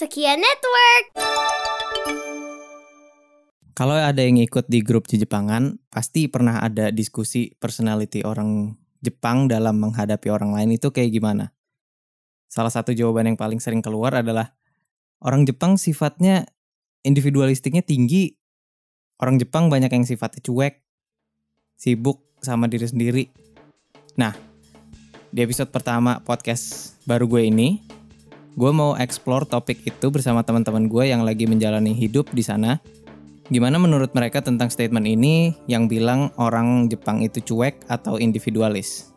Sekian network. Kalau ada yang ikut di grup Jepangan, pasti pernah ada diskusi personality orang Jepang dalam menghadapi orang lain itu kayak gimana. Salah satu jawaban yang paling sering keluar adalah orang Jepang sifatnya individualistiknya tinggi. Orang Jepang banyak yang sifatnya cuek, sibuk sama diri sendiri. Nah, di episode pertama podcast baru gue ini, gue mau explore topik itu bersama teman-teman gue yang lagi menjalani hidup di sana. Gimana menurut mereka tentang statement ini yang bilang orang Jepang itu cuek atau individualis?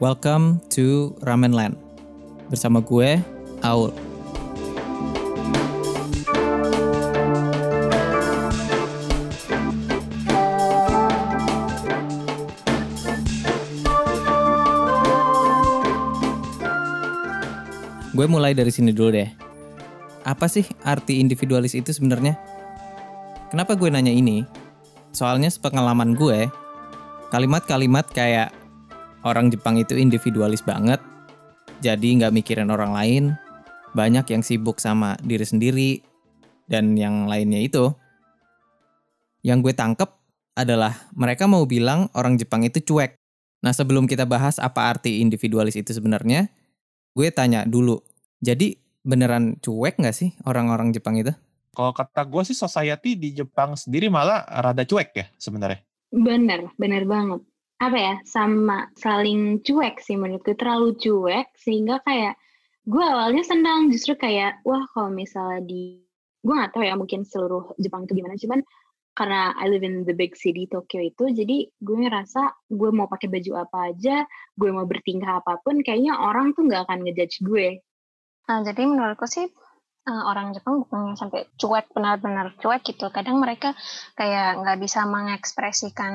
Welcome to Ramen Land. Bersama gue, Aul. Gue mulai dari sini dulu deh. Apa sih arti individualis itu sebenarnya? Kenapa gue nanya ini? Soalnya sepengalaman gue, kalimat-kalimat kayak orang Jepang itu individualis banget, jadi nggak mikirin orang lain, banyak yang sibuk sama diri sendiri, dan yang lainnya itu. Yang gue tangkep adalah mereka mau bilang orang Jepang itu cuek. Nah sebelum kita bahas apa arti individualis itu sebenarnya, gue tanya dulu, jadi beneran cuek nggak sih orang-orang Jepang itu? Kalau kata gue sih society di Jepang sendiri malah rada cuek ya sebenarnya. Bener, bener banget. Apa ya, sama saling cuek sih menurutku. Terlalu cuek sehingga kayak gue awalnya senang justru kayak wah kalau misalnya di gue nggak tahu ya mungkin seluruh Jepang itu gimana cuman karena I live in the big city Tokyo itu jadi gue ngerasa gue mau pakai baju apa aja gue mau bertingkah apa pun kayaknya orang tuh nggak akan ngejudge gue Nah, jadi menurutku sih uh, orang Jepang bukan sampai cuek benar-benar cuek gitu. Kadang mereka kayak nggak bisa mengekspresikan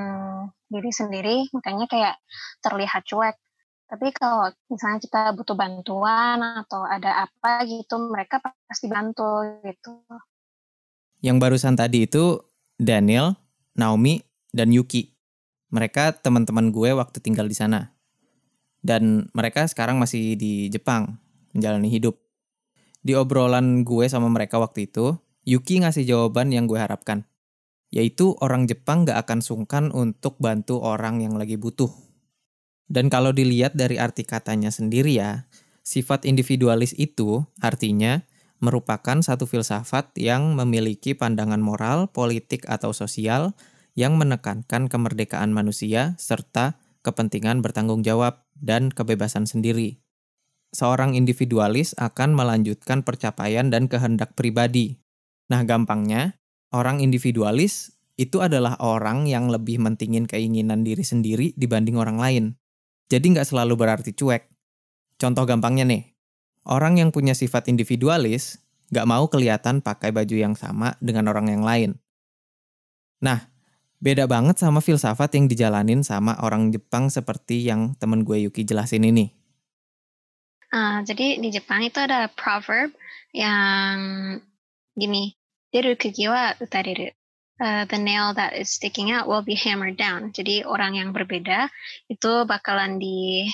diri sendiri, makanya kayak terlihat cuek. Tapi kalau misalnya kita butuh bantuan atau ada apa gitu, mereka pasti bantu gitu. Yang barusan tadi itu Daniel, Naomi, dan Yuki. Mereka teman-teman gue waktu tinggal di sana. Dan mereka sekarang masih di Jepang, menjalani hidup. Di obrolan gue sama mereka waktu itu, Yuki ngasih jawaban yang gue harapkan. Yaitu orang Jepang gak akan sungkan untuk bantu orang yang lagi butuh. Dan kalau dilihat dari arti katanya sendiri ya, sifat individualis itu artinya merupakan satu filsafat yang memiliki pandangan moral, politik, atau sosial yang menekankan kemerdekaan manusia serta kepentingan bertanggung jawab dan kebebasan sendiri seorang individualis akan melanjutkan percapaian dan kehendak pribadi. Nah, gampangnya, orang individualis itu adalah orang yang lebih mentingin keinginan diri sendiri dibanding orang lain. Jadi nggak selalu berarti cuek. Contoh gampangnya nih, orang yang punya sifat individualis nggak mau kelihatan pakai baju yang sama dengan orang yang lain. Nah, beda banget sama filsafat yang dijalanin sama orang Jepang seperti yang temen gue Yuki jelasin ini. Uh, jadi di Jepang itu ada proverb yang gini, deru kugi wa utareru. Uh, the nail that is sticking out will be hammered down. Jadi orang yang berbeda itu bakalan di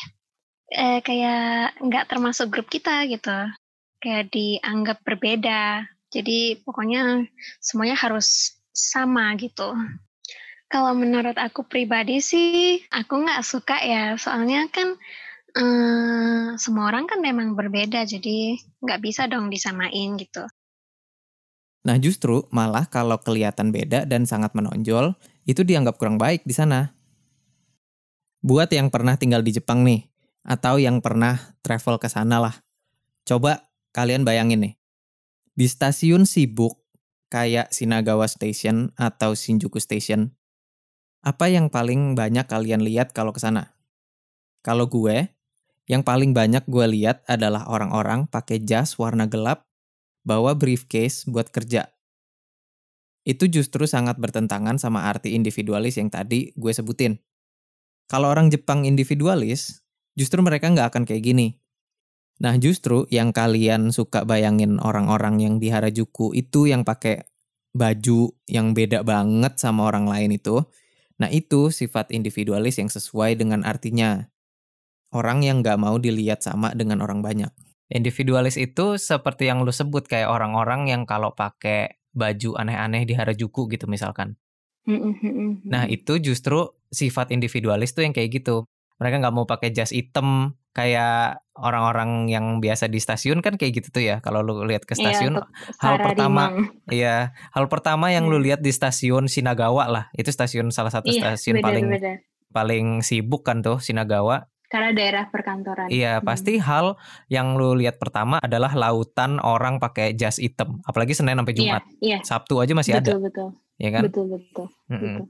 eh, kayak nggak termasuk grup kita gitu, kayak dianggap berbeda. Jadi pokoknya semuanya harus sama gitu. Kalau menurut aku pribadi sih, aku nggak suka ya, soalnya kan Semua orang kan memang berbeda, jadi nggak bisa dong disamain gitu. Nah justru malah kalau kelihatan beda dan sangat menonjol, itu dianggap kurang baik di sana. Buat yang pernah tinggal di Jepang nih, atau yang pernah travel ke sana lah. Coba kalian bayangin nih, di stasiun sibuk kayak Shinagawa Station atau Shinjuku Station, apa yang paling banyak kalian lihat kalau ke sana? Kalau gue, yang paling banyak gue lihat adalah orang-orang pakai jas warna gelap, bawa briefcase buat kerja. Itu justru sangat bertentangan sama arti individualis yang tadi gue sebutin. Kalau orang Jepang individualis, justru mereka nggak akan kayak gini. Nah justru yang kalian suka bayangin orang-orang yang di Harajuku itu yang pakai baju yang beda banget sama orang lain itu, nah itu sifat individualis yang sesuai dengan artinya orang yang nggak mau dilihat sama dengan orang banyak. Individualis itu seperti yang lu sebut kayak orang-orang yang kalau pakai baju aneh-aneh di Harajuku gitu misalkan. Mm, mm, mm, mm. Nah itu justru sifat individualis tuh yang kayak gitu. Mereka nggak mau pakai jas hitam kayak orang-orang yang biasa di stasiun kan kayak gitu tuh ya. Kalau lu lihat ke Iya, stasiun, untuk hal pertama. Iya, hal pertama yang lu Hmm. lihat di stasiun Shinagawa lah. Itu stasiun salah satu Iya, stasiun paling benar-benar. paling sibuk kan tuh Shinagawa. Karena daerah perkantoran. Iya, Hmm. pasti hal yang lu lihat pertama adalah lautan orang pakai jas hitam. Apalagi Senin sampai Iya, Jumat. iya. Sabtu aja masih ada, Betul, betul. ya kan? Betul, betul. Mm-mm. betul.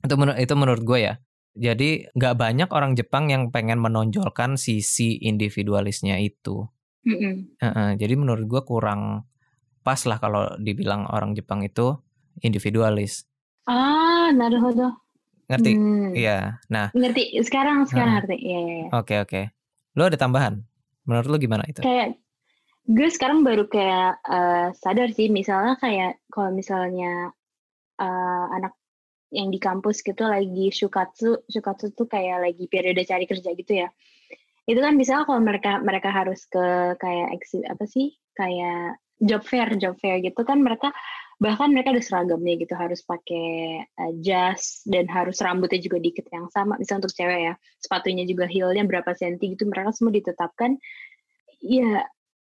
Itu menur- itu menurut gue ya. Jadi nggak banyak orang Jepang yang pengen menonjolkan sisi individualisnya itu. Mm-mm. Heeh, jadi menurut gue kurang pas lah kalau dibilang orang Jepang itu individualis. Ah, naruhodo. Ngerti? Hmm. Iya. Nah, Ngerti. Sekarang sekarang ngerti. Iya, iya, iya. oke oke. Lu ada tambahan? Menurut lu gimana itu? Kayak gue sekarang baru kayak eh, sadar sih misalnya kayak kalau misalnya eh, anak yang di kampus gitu lagi shukatsu, shukatsu tuh kayak lagi periode cari kerja gitu ya. Itu kan misalnya kalau mereka mereka harus ke kayak apa sih? Kayak job fair, job fair gitu kan mereka bahkan mereka ada seragamnya gitu harus pakai eh, jas dan harus rambutnya juga dikit yang sama misalnya untuk cewek ya. Sepatunya juga heelnya berapa senti gitu mereka semua ditetapkan. Ya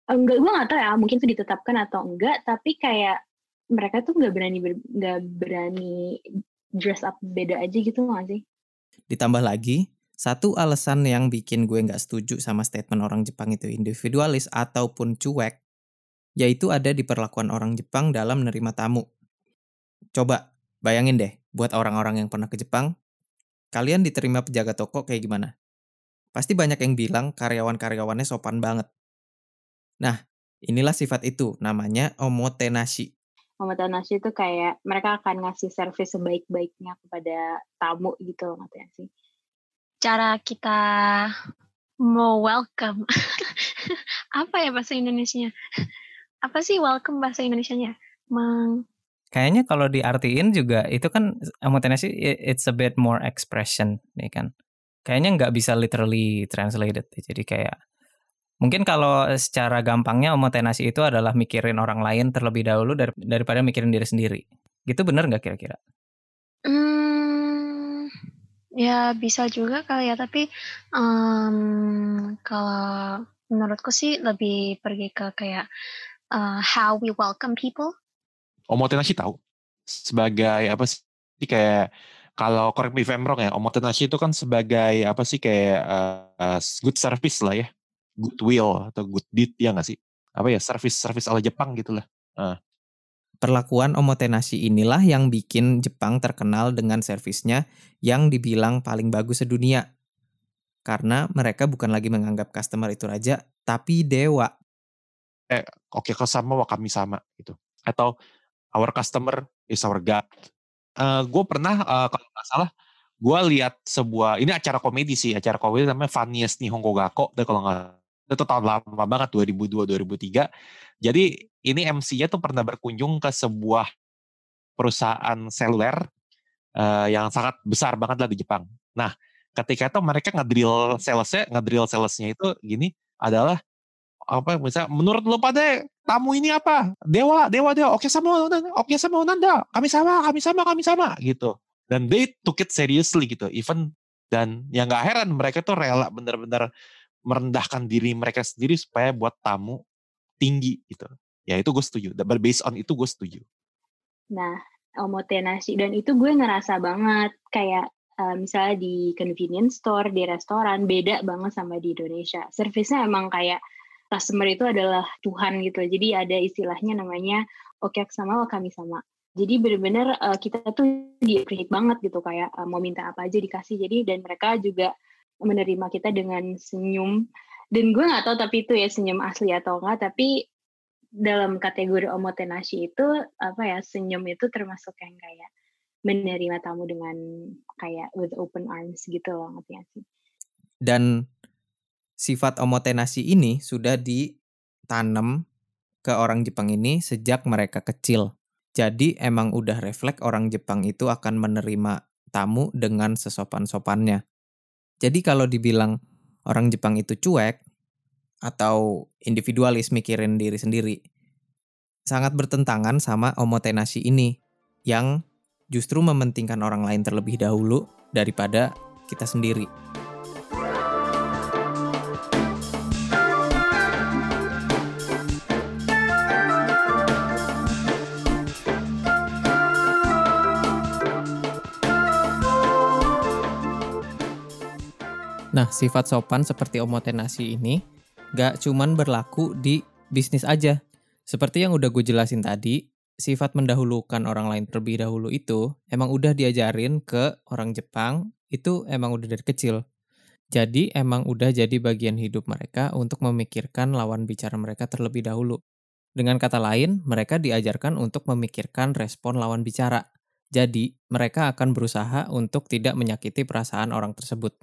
enggak gue nggak tahu ya mungkin itu ditetapkan atau enggak tapi kayak mereka tuh nggak berani ber- nggak berani dress up beda aja gitu nggak sih? Ditambah lagi, satu alasan yang bikin gue nggak setuju sama statement orang Jepang itu individualis ataupun cuek, yaitu ada di perlakuan orang Jepang dalam menerima tamu. Coba bayangin deh, buat orang-orang yang pernah ke Jepang, kalian diterima penjaga toko kayak gimana? Pasti banyak yang bilang karyawan-karyawannya sopan banget. Nah, inilah sifat itu, namanya omotenashi. Omotenashi itu kayak mereka akan ngasih servis sebaik-baiknya kepada tamu gitu loh sih Cara kita mau welcome. Apa ya bahasa Indonesianya? Apa sih welcome bahasa Indonesianya? Meng Kayaknya kalau diartiin juga itu kan omotenashi i- it's a bit more expression, nih kan. Kayaknya nggak bisa literally translated. Jadi kayak mungkin kalau secara gampangnya omotenashi itu adalah mikirin orang lain terlebih dahulu dar- daripada mikirin diri sendiri. Gitu bener nggak kira-kira? Hmm, ya bisa juga kali ya, tapi em, kalau menurutku sih lebih pergi ke kayak uh, how we welcome people. Omotenashi tahu sebagai apa sih kayak kalau correct me if I'm wrong ya omotenashi itu kan sebagai apa sih kayak uh, uh, good service lah ya goodwill atau good deed ya nggak sih apa ya service service ala Jepang gitu lah Perlakuan omotenashi inilah yang bikin Jepang terkenal dengan servisnya yang dibilang paling bagus sedunia. Karena mereka bukan lagi menganggap customer itu raja, tapi dewa. Oke kalau sama wa kami sama gitu. Atau our customer is our god. Gue pernah uh, kalau nggak salah gue lihat sebuah ini acara komedi sih acara komedi namanya Funniest Nihongo Gakko dan kalau nggak itu tahun lama banget 2002 2003 jadi ini MC-nya tuh pernah berkunjung ke sebuah perusahaan seluler uh, yang sangat besar banget lah di Jepang. Nah ketika itu mereka ngedrill salesnya ngedrill salesnya itu gini adalah apa misalnya menurut lo pada tamu ini apa? Dewa dewa dewa. Oke sama oke sama nanda. Kami sama kami sama kami sama gitu. Dan they took it seriously gitu. Even dan yang nggak heran mereka tuh rela bener-bener merendahkan diri mereka sendiri supaya buat tamu tinggi gitu. Ya itu gue setuju. Based on itu gue setuju. Nah, omotenashi dan itu gue ngerasa banget kayak eh, misalnya di convenience store, di restoran beda banget sama di Indonesia. Servisnya emang kayak customer itu adalah Tuhan gitu. Jadi ada istilahnya namanya oke sama kami sama. Jadi bener-bener eh, kita tuh di appreciate banget gitu kayak eh, mau minta apa aja dikasih. Jadi dan mereka juga menerima kita dengan senyum. Dan gue nggak tahu tapi itu ya senyum asli atau enggak. Tapi dalam kategori omotenashi itu apa ya senyum itu termasuk yang kayak menerima tamu dengan kayak with open arms gitu loh ngerti sih? Dan sifat omotenashi ini sudah ditanam ke orang Jepang ini sejak mereka kecil. Jadi emang udah refleks orang Jepang itu akan menerima tamu dengan sesopan-sopannya. Jadi kalau dibilang orang Jepang itu cuek, atau individualis mikirin diri sendiri. Sangat bertentangan sama omotenasi ini yang justru mementingkan orang lain terlebih dahulu daripada kita sendiri. Nah, sifat sopan seperti omotenasi ini gak cuman berlaku di bisnis aja. Seperti yang udah gue jelasin tadi, sifat mendahulukan orang lain terlebih dahulu itu emang udah diajarin ke orang Jepang, itu emang udah dari kecil. Jadi emang udah jadi bagian hidup mereka untuk memikirkan lawan bicara mereka terlebih dahulu. Dengan kata lain, mereka diajarkan untuk memikirkan respon lawan bicara. Jadi, mereka akan berusaha untuk tidak menyakiti perasaan orang tersebut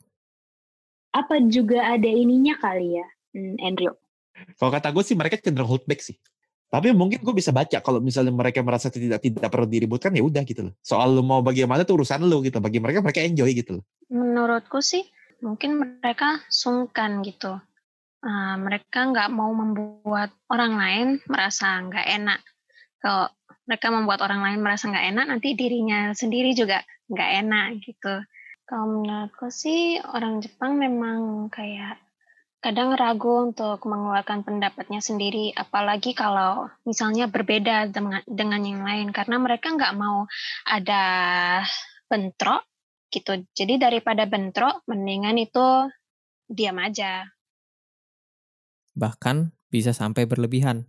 apa juga ada ininya kali ya, hmm, Andrew? Kalau kata gue sih mereka cenderung hold back sih. Tapi mungkin gue bisa baca kalau misalnya mereka merasa tidak tidak perlu diributkan ya udah gitu loh. Soal lu mau bagaimana tuh urusan lu gitu. Bagi mereka mereka enjoy gitu loh. Menurutku sih mungkin mereka sungkan gitu. Uh, mereka nggak mau membuat orang lain merasa nggak enak. Kalau mereka membuat orang lain merasa nggak enak, nanti dirinya sendiri juga nggak enak gitu. Kalau menurutku sih orang Jepang memang kayak kadang ragu untuk mengeluarkan pendapatnya sendiri, apalagi kalau misalnya berbeda dengan, dengan yang lain, karena mereka nggak mau ada bentrok gitu. Jadi daripada bentrok, mendingan itu diam aja. Bahkan bisa sampai berlebihan.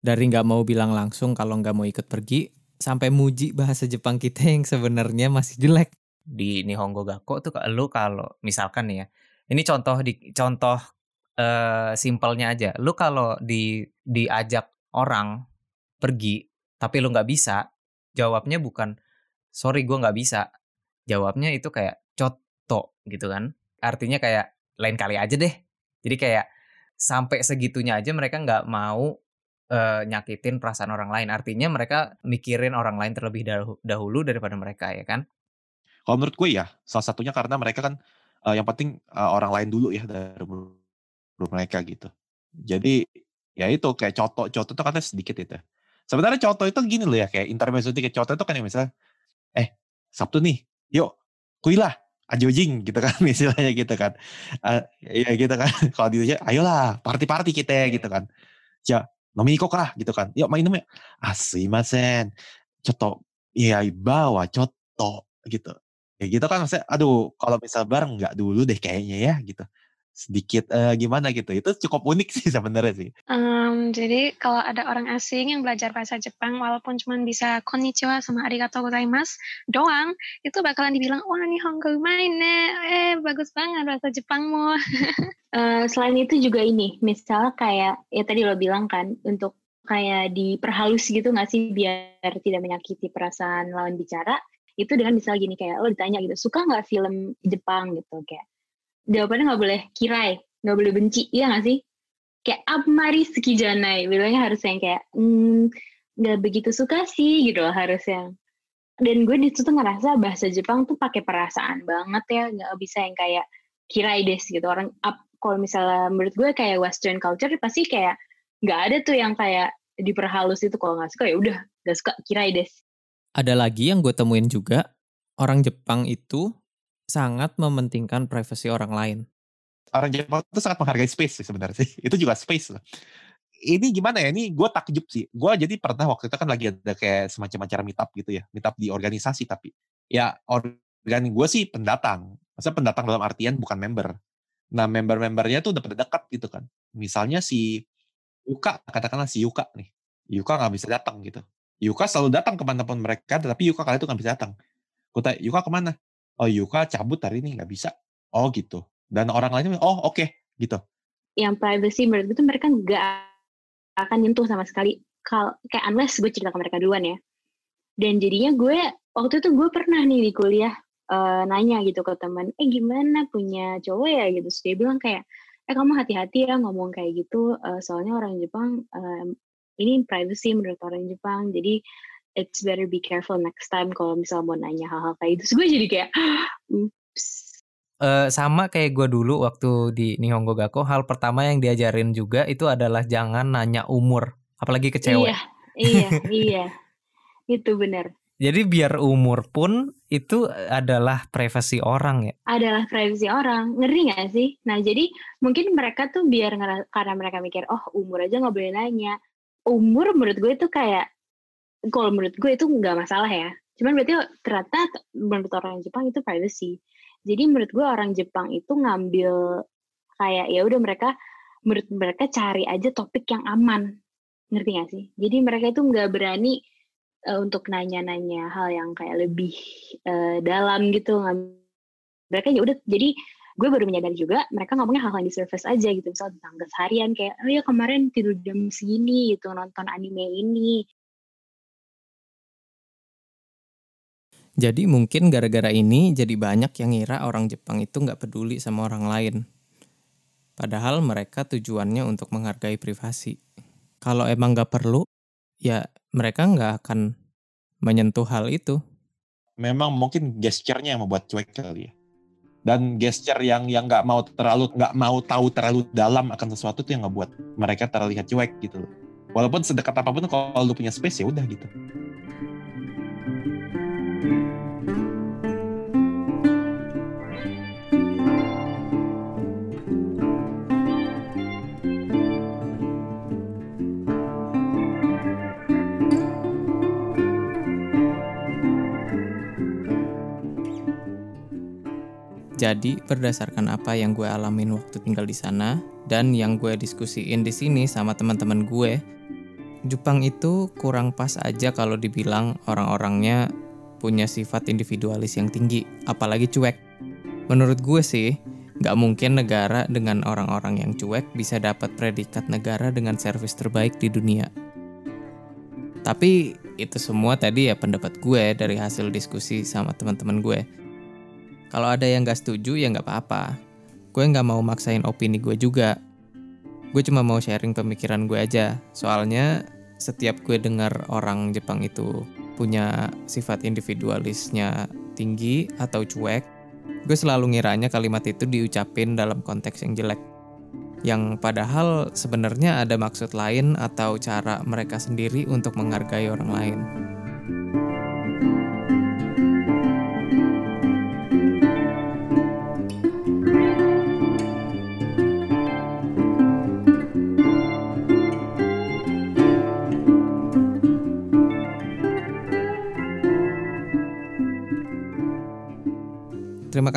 Dari nggak mau bilang langsung kalau nggak mau ikut pergi, sampai muji bahasa Jepang kita yang sebenarnya masih jelek di Nihongo Gakko tuh lu kalau misalkan nih ya. Ini contoh di contoh uh, simpelnya aja. Lu kalau di diajak orang pergi tapi lu nggak bisa, jawabnya bukan sorry gue nggak bisa. Jawabnya itu kayak coto gitu kan. Artinya kayak lain kali aja deh. Jadi kayak sampai segitunya aja mereka nggak mau uh, nyakitin perasaan orang lain. Artinya mereka mikirin orang lain terlebih dahulu daripada mereka ya kan. Kalau menurut gue ya, salah satunya karena mereka kan uh, yang penting uh, orang lain dulu ya dari mereka gitu. Jadi ya itu kayak coto, coto itu katanya sedikit itu. Sebenarnya coto itu gini loh ya, kayak intermezzo kayak coto itu kan yang misalnya, eh Sabtu nih, yuk kuilah, anjing gitu kan misalnya gitu kan. Uh, ya gitu kan. Kalau di ayolah party-party kita gitu kan. Ya, nomi kok lah gitu kan. Yuk main namanya. Ah, masen. Coto. Iya, bawa coto gitu. Ya gitu kan maksudnya, aduh kalau misal bareng nggak dulu deh kayaknya ya gitu. Sedikit uh, gimana gitu, itu cukup unik sih sebenarnya sih. Um, jadi kalau ada orang asing yang belajar bahasa Jepang, walaupun cuma bisa konnichiwa sama arigatou gozaimasu doang, itu bakalan dibilang, wah nih Hongkong main eh bagus banget bahasa Jepangmu. uh, selain itu juga ini, misal kayak, ya tadi lo bilang kan, untuk kayak diperhalus gitu nggak sih biar tidak menyakiti perasaan lawan bicara itu dengan misalnya gini kayak lo ditanya gitu suka nggak film Jepang? Gitu kayak jawabannya nggak boleh kirai. Nggak boleh benci iya nggak sih? Kayak abmari sekijanai. Bilangnya harus yang kayak hmm, nggak hmm, begitu suka sih gitu loh harus yang. Dan gue di situ ngerasa bahasa Jepang tuh pakai perasaan banget ya nggak bisa yang kayak kirai des gitu. Orang up kalau misalnya menurut gue kayak Western culture pasti kayak nggak ada tuh yang kayak diperhalus itu kalau nggak suka ya udah nggak suka kirai des ada lagi yang gue temuin juga, orang Jepang itu sangat mementingkan privasi orang lain. Orang Jepang itu sangat menghargai space sih sebenarnya sih. Itu juga space lah. Ini gimana ya? Ini gue takjub sih. Gue jadi pernah waktu itu kan lagi ada kayak semacam acara meetup gitu ya. Meetup di organisasi tapi. Ya organ gue sih pendatang. Maksudnya pendatang dalam artian bukan member. Nah member-membernya tuh udah pada dekat gitu kan. Misalnya si Yuka, katakanlah si Yuka nih. Yuka nggak bisa datang gitu. Yuka selalu datang ke mana pun mereka, tetapi Yuka kali itu nggak bisa datang. Gue tanya, Yuka ke mana? Oh Yuka cabut hari ini nggak bisa. Oh gitu. Dan orang lainnya, oh oke okay, gitu. Yang privacy menurut gue mereka nggak akan nyentuh sama sekali. Kal kayak unless gue cerita ke mereka duluan ya. Dan jadinya gue waktu itu gue pernah nih di kuliah uh, nanya gitu ke teman, eh gimana punya cowok ya gitu. Terus dia bilang kayak, eh kamu hati-hati ya ngomong kayak gitu, uh, soalnya orang Jepang uh, ini privacy menurut orang Jepang jadi it's better be careful next time kalau misal mau nanya hal-hal kayak itu gue jadi kayak Ups. eh, sama kayak gue dulu waktu di Nihongo Gakko, hal pertama yang diajarin juga itu adalah jangan nanya umur, apalagi ke cewek. Iya, iya, iya. Itu benar. Jadi biar umur pun itu adalah privasi orang ya. Adalah privacy orang. Ngeri gak sih? Nah, jadi mungkin mereka tuh biar karena mereka mikir, oh umur aja nggak boleh nanya. Umur menurut gue itu kayak, kalau menurut gue itu nggak masalah ya. Cuman berarti ternyata menurut orang Jepang itu privacy. Jadi menurut gue orang Jepang itu ngambil kayak ya udah mereka menurut mereka cari aja topik yang aman. Ngerti gak sih? Jadi mereka itu nggak berani eh, untuk nanya-nanya hal yang kayak lebih eh, dalam gitu. Mereka ya udah jadi gue baru menyadari juga mereka ngomongnya hal-hal yang di surface aja gitu misalnya tentang keseharian kayak oh ya kemarin tidur jam segini gitu nonton anime ini Jadi mungkin gara-gara ini jadi banyak yang ngira orang Jepang itu nggak peduli sama orang lain. Padahal mereka tujuannya untuk menghargai privasi. Kalau emang nggak perlu, ya mereka nggak akan menyentuh hal itu. Memang mungkin gesturnya yang membuat cuek kali ya. Dan gesture yang yang nggak mau terlalu nggak mau tahu terlalu dalam akan sesuatu itu yang ngebuat mereka terlihat cuek gitu loh. Walaupun sedekat apa pun kalau lu punya space ya udah gitu. Jadi berdasarkan apa yang gue alamin waktu tinggal di sana dan yang gue diskusiin di sini sama teman-teman gue, Jepang itu kurang pas aja kalau dibilang orang-orangnya punya sifat individualis yang tinggi, apalagi cuek. Menurut gue sih, nggak mungkin negara dengan orang-orang yang cuek bisa dapat predikat negara dengan servis terbaik di dunia. Tapi itu semua tadi ya pendapat gue dari hasil diskusi sama teman-teman gue. Kalau ada yang gak setuju ya nggak apa-apa. Gue nggak mau maksain opini gue juga. Gue cuma mau sharing pemikiran gue aja. Soalnya setiap gue dengar orang Jepang itu punya sifat individualisnya tinggi atau cuek, gue selalu ngiranya kalimat itu diucapin dalam konteks yang jelek. Yang padahal sebenarnya ada maksud lain atau cara mereka sendiri untuk menghargai orang lain.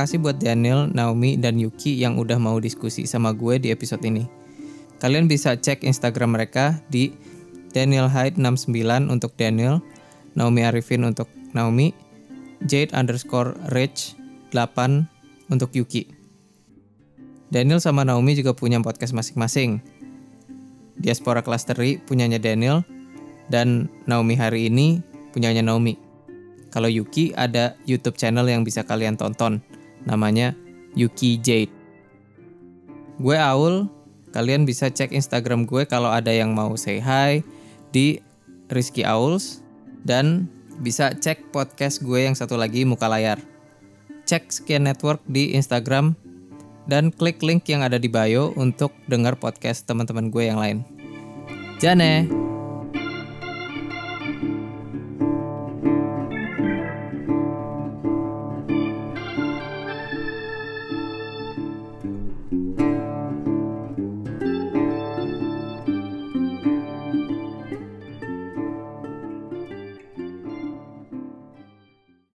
Kasih buat Daniel, Naomi, dan Yuki yang udah mau diskusi sama gue di episode ini. Kalian bisa cek Instagram mereka di Daniel Hyde 69 untuk Daniel, Naomi Arifin untuk Naomi, Jade underscore Rich 8 untuk Yuki. Daniel sama Naomi juga punya podcast masing-masing. Diaspora Clustery punyanya Daniel, dan Naomi hari ini punyanya Naomi. Kalau Yuki ada YouTube channel yang bisa kalian tonton. Namanya Yuki Jade. Gue Aul, kalian bisa cek Instagram gue kalau ada yang mau say hi di Rizky Auls dan bisa cek podcast gue yang satu lagi muka layar. Cek Sekian Network di Instagram dan klik link yang ada di bio untuk dengar podcast teman-teman gue yang lain. Jane!